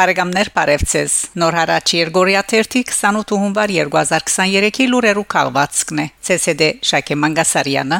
Բարեկամներ Բարևցես Նոր հարաճ Երգորիա 28 հունվար 2023-ի լուրերու քաղվածքն է ՑՍԴ Շակե Մանգասարյանը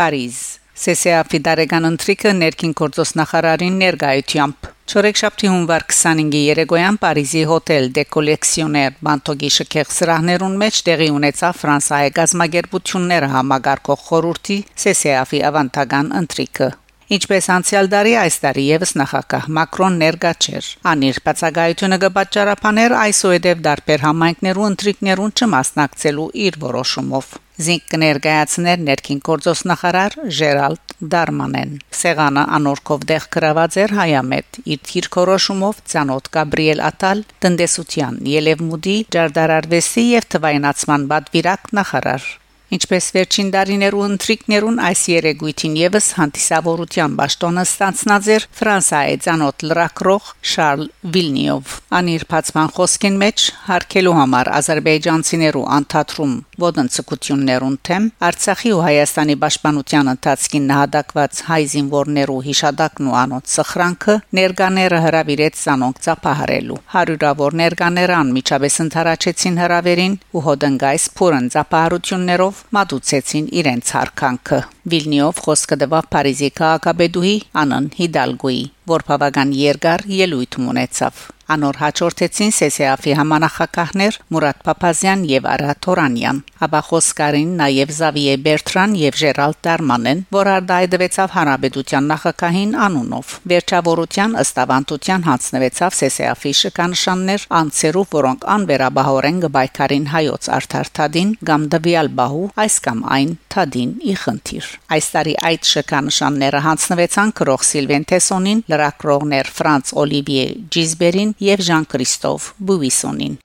Փարիզ ՍՍԱՖ-ի դարեգան ընտրիկը ներքին գործոս նախարարին ներկայությամբ Չորեքշաբթի հունվար 25-ի երեկոյան Փարիզի հոտել Դե Կոլեկցիոներ Բանտոգի շքեղ սրահներուն մեջ տեղի ունեցավ Ֆրանսիայի գազագերբությունները համագարկող խորհրդի ՍՍԱՖ-ի ավանդական ընտրիկը Ինչպես անցյալ տարի այս տարի եւս նախագահ Մակրոն ներկա չէր։ Անիր բացակայությունը կբաճարապաներ այսուհետև դարբեր համայնքներու ընտրիկներուն չմասնակցելու իր որոշումով։ Զինք կներկայացներ ներքին գործոս նախարար Ժերալդ Դարմանեն։ Սեղանը անորքով դեղ գրաված էր հայամետ իր թիրքորոշումով ցանոթ Գաբրիել Ատալ տնտեսության Ելևմուդի Ջարդարարվեսի եւ թվայնացման բադվիրակ նախարար Ինչպես վերջին դարիներու ընտրիկներուն այս երեգույթին եւս հանդիսավորության ճշտոնը ստանցնած էր Ֆրանսիայի ցանոթ լրակրող Շարլ Վիլնիով անիր փացման խոսքին մեջ հարկելու համար ազերբայջանցիներու անդատրում ոդնցկություններուն թեմ Արցախի ու Հայաստանի պաշտպանության ընթացքին նահատակված հայ զինվորներու հիշադակն ու անոց սխրանքը ներկաները հրավիրեց ցանոնք ծափահարելու հարյուրավոր ներկաները անմիջապես ընթարաչեցին հրավերին ու հոդնգայս փուրն ծափահարություններով մատուցեցին իրենց հարկանքը Վիլնիով խոսքը դվավ Փարիզի քաղաքապետուհի Անան Հիդալգոյի որ բավական երկար ելույթ ունեցավ Անոր հաջորդեցին ՍՍԱՖ-ի համանախակահներ Մուրադ Փափազյան եւ Արա Թորանյան, ապա խոսկարին նաեւ Զավիե Բերտրան եւ Ժերալ Դարմանեն, որ արդայդվեցավ հանրապետության նախակահին անունով։ Վերջավորության ըստ ավանդության հանձնվեցավ ՍՍԱՖ-ի շքանշաններ անցերով, որոնք անվերաբահորեն գբայքարին հայոց արդարթադին կամ դվյալ բահու այս կամ այն թադին ի խնդիր։ Այս տարի այդ շքանշանները հանձնվեցան քրող Սիլվեն Թեսոնին, լրակրողներ Ֆրանց Օլիվիե Ջիզբերին եւ Ժան-Քրիստոֆ Բուվիսոնին։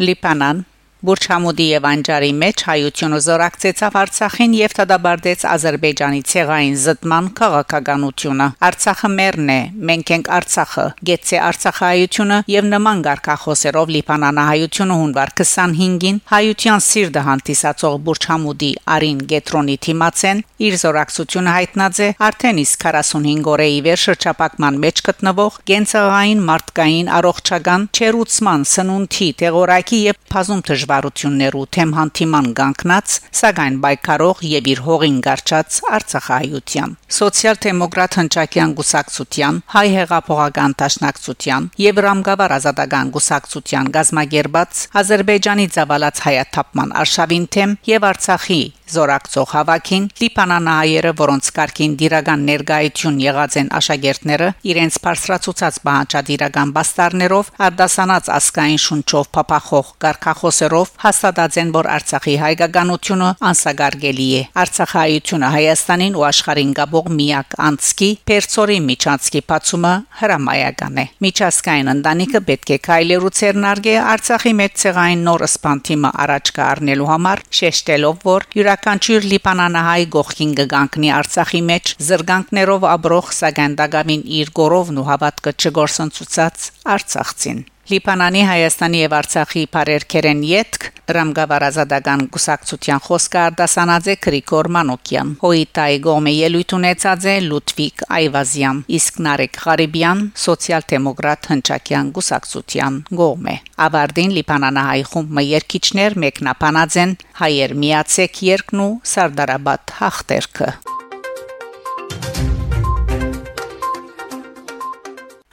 Լիբանան Բուրչամուդի եւ Անջարի մեջ հայությունը զորակցեցավ Արցախին եւ դադարեցեց Ադրբեջանի ցեղային զտման քաղաքականությունը։ Արցախը մերն է, մենք ենք Արցախը։ Գեցե Արցախայությունը եւ նման ղարքախոսերով Լիբանանահայությունը հունվար 25-ին հայության սիրտը հանդիսացող Բուրչամուդի Արին Գետրոնի թիմացեն իր զորակցությունը հայտնած է արդեն իսկ 45 օրեի վեր շրջապակման մեջ գտնվող գենցաղային մարդկային առողջական չերուցման սնունդի տեղորակի եւ բազում դժվարություններու թեմ հանդիման կանգնած, սակայն բայկարող եւ իր հողին գարչած Արցախայության սոցիալ-դեմոկրատ հնչակյան գուսակցության, հայ հեղափոխական դաշնակցության եւ ռամգավար ազատական գուսակցության գազմագերբած Ադրբեջանի ցավալած հայաթափման արշավին թեմ եւ Արցախի զորակցող հավաքին Լիբանանահայերը, որոնց կարգին դիրական ներգայություն եղած են աշակերտները, իրենց բարձրացուցած բանջադիրական բաստարներով արդասանած ասկային շունչով փափախող գարկախոսերով հաստատած են, որ Արցախի հայկականությունը անսագարգելի է։ Արցախայությունը Հայաստանին ու աշխարհին գաբող միակ անցքի Պերցորի միջանցքի բացումը հրամայական է։ Միջազգային ընտանիքը պետք է քայլերու ցերնարգե Արցախի մեծ ցեղային նոր սպանտիմը առաջ կառնելու համար շեշտելով, որ յուրաքանչյուր լիբանանահայ գողքին կգանքնի Արցախի մեջ զրգանքներով աբրող սագանդագամին իր գորովն ու հավատքը չգործընծուցած Արցախցին Լիբանանի, Հայաստանի եւ Արցախի բարերքերեն յետք Ռամգավարազադական գուսակցության խոսքը արտասանած է Գրիգոր Մանոկյան։ Հոյիտայի գոմե ելույթ ունեցած է Լուդվիգ Այվազյան, իսկ Նարեկ Ղարիբյան սոցիալ-դեմոկրատ հնչակյան գուսակցության գոմե։ Ավարդին Լիբանանահայ խումբը երկիչներ մեկնաբանած են հայեր միացեք երկնու Սարդարաբադ հաղթերքը։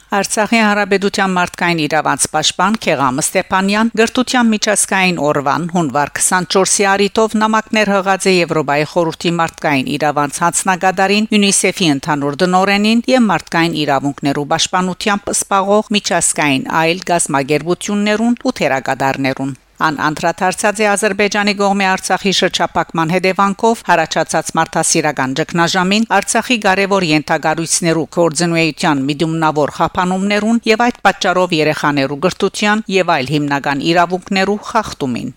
Արցախի հանրապետության մարդկային իրավանց պաշտպան Քեղամ Ստեփանյան գրթության միջազգային օրվան հունվար 24-ի արիտով նամակներ հղած է Եվրոպայի խորհրդի մարդկային իրավանց հանձնագետարին ՅՈՒՆԻՍԵՖ-ի ընդհանուր դնորենին եւ մարդկային իրավունքներու պաշտպանությամբ սպաղող միջազգային այլ գազագերբություններուն ու թերագադարներուն Ան անդրադարձած է Ադրբեջանի կողմի Արցախի շրջապակման հետևանքով հարաճած մարդասիրական ճգնաժամին Արցախի կարևոր յենթագարույցներու կորձնուեյության միդումնավոր խափանումներուն եւ այդ պատճառով երեխաներու գրթության եւ այլ հիմնական իրավունքներու խախտումին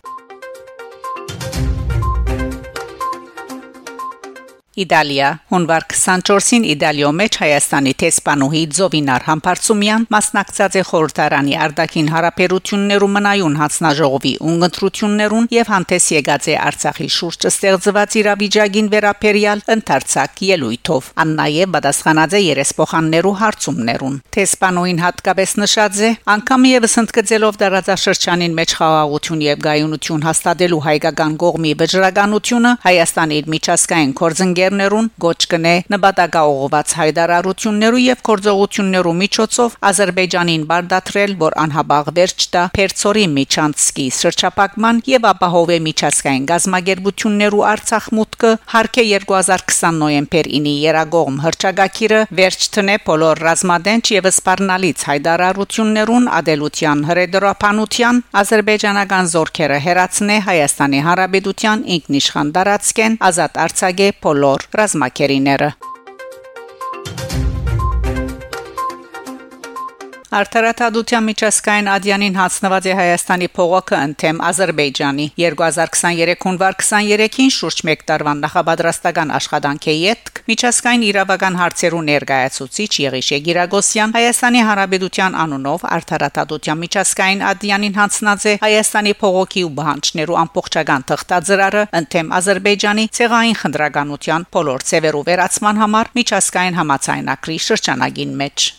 Իտալիա. Հունվար 24-ին Իտալիո մեջ Հայաստանի տեսփանուհի Զովինար Համբարձումյան մասնակցած է խորհրդարանի արտաքին հարաբերություններու մնայուն հանձնաժողովի ունգընտրություններուն եւ հանդես եկած է Արցախի շուրջ ստեղծված իրավիճակին վերաբերյալ ընդարձակ ելույթով ան նաեւ պատասխանած է երեսփոխաններու հարցումներուն տեսփանուհին հատկապես նշած է. անգամ եւս ընդգծելով դարաձաշրջանին մեջ խաղաղություն եւ գայունություն հաստատելու հայկական կողմի վճռականությունը Հայաստանի միջազգային կորձն ընկերներուն գոչ կնե նպատակաուղված հայդարարություններու եւ կորձողություններու միջոցով Ադրբեջանին բարդատրել, որ անհաբաղ վերջ տա Պերցորի Միչանցկի սրճապակման եւ ապահովե միջազգային գազագերբություններու Արցախ մուտքը հարկե 2020 նոյեմբեր 9-ի երագողմ հրճագակիրը վերջ տնե բոլոր ռազմադենչ եւ սպառնալից հայդարարություններուն ադելության հրեդրապանության ադրբեջանական զորքերը հերացնե Հայաստանի Հանրապետության ինքնիշխան դարածքեն ազատ արձակե բոլոր բոլոր ռազմակերիները Արտարադատության միջազգային ադյանին հացնված է Հայաստանի փողոքը ընդեմ Ադրբեջանի 2023 հունվար 23-ին շուրջ 1 տարվան նախաբադրաստական աշխատանքի յետք միջազգային իրավական հարցերու ներկայացուցիչ Եղիշե Գիրագոսյան Հայաստանի Հանրապետության անունով արտարադատության միջազգային ադյանին հանձնած է Հայաստանի փողոքի ու բանջներու ամբողջական թղթաձրարը ընդեմ Ադրբեջանի ցեղային խնդրականության բոլոր ծևերու վերացման համար միջազգային համացայնակրի շրջանագին մեջ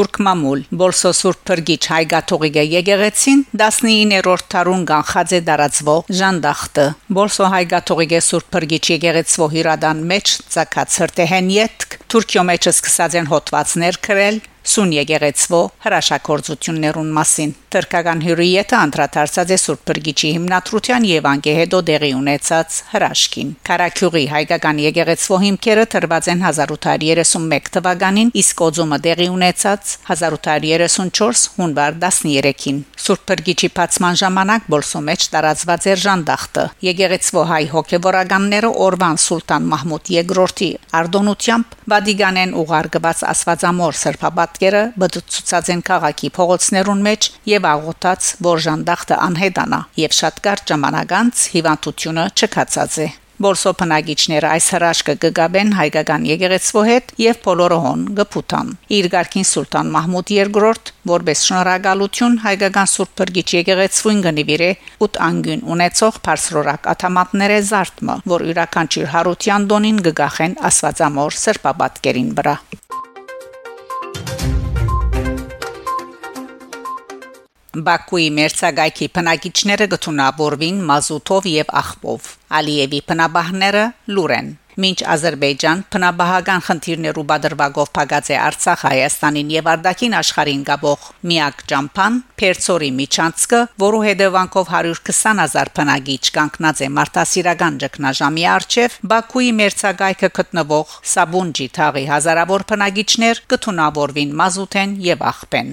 Թուրք մամուլ Բոլսո Սուրբ Փրկիչ հայգաթողիկե եկեղեցին 19-րդ դարուն կանխած է դարածվող Ժանդախտը Բոլսո հայգաթողիկե Սուրբ Փրկիչ եկեղեցվո հիրադան մեջ ցակած հրտեհեն յետք Թուրքիո մեջ սկսած են հոդվածներ գրել Սուն եկեղեցվո հրաշագործություններուն մասին։ Թրկական հյուրիետը անդրադարձած է Սուրբ Բրգիչի հիմնադրության եւ անկե հետո դեղի ունեցած հրաշքին։ Կարաքյուղի հայկական եկեղեցվո հիմքերը թրված են 1831 թվականին, իսկ օձումը դեղի ունեցած 1834 հունվար 13-ին։ Սուրբ Բրգիչի բացման ժամանակ Բոլսո մեջ տարածված էր ժանդախտը։ Եկեղեցվո հայ հոգեվորականները Օրվան Սուլտան Մահմուդ II-ի արդոնությամբ Վադիգանեն ուղարկված աստվածամոր սրբապատ պատկերը բդուցած են քաղաքի փողոցներուն մեջ եւ աղոթած որ ժանդախտը անհետանա եւ շատ կարճ ժամանակ անց հիվանդությունը չքացած է Բոլսո բնագիչները այս հրաշքը կգաբեն հայկական եկեղեցվո հետ եւ բոլորոհոն գփութան։ Իր ղարքին Սուլտան Մահմուդ II որպես շնորհակալություն հայկական Սուրբ Բրգիչ եկեղեցվին գնիվիրե 8 անգյուն ունեցող բարձրորակ աթամատները զարթմը, որ յուրաքանչյուր հարության դոնին գգախեն Աստվածամոր սրբաբատկերին վրա։ Բաքուի մերցակայքի բնակիչները գտնաբորվին մազութով եւ աղբով։ Ալիևի բնաբահները լուր են։ Մինչ Ադրբեջան բնաբահական խնդիրներով բادرվագով փակած է Արցախ Հայաստանին եւ արդակին աշխարհին գաբող միակ ճամփան Փերծորի միջանցքը, որու հետևանքով 120.000 բնակիչ կանգնած է մարտահրավերական ճգնաժամի արչև Բաքուի մերցակայքը գտնվող Սաբունջի թաղի հազարավոր բնակիչներ կթունավորվին մազութեն եւ աղբեն։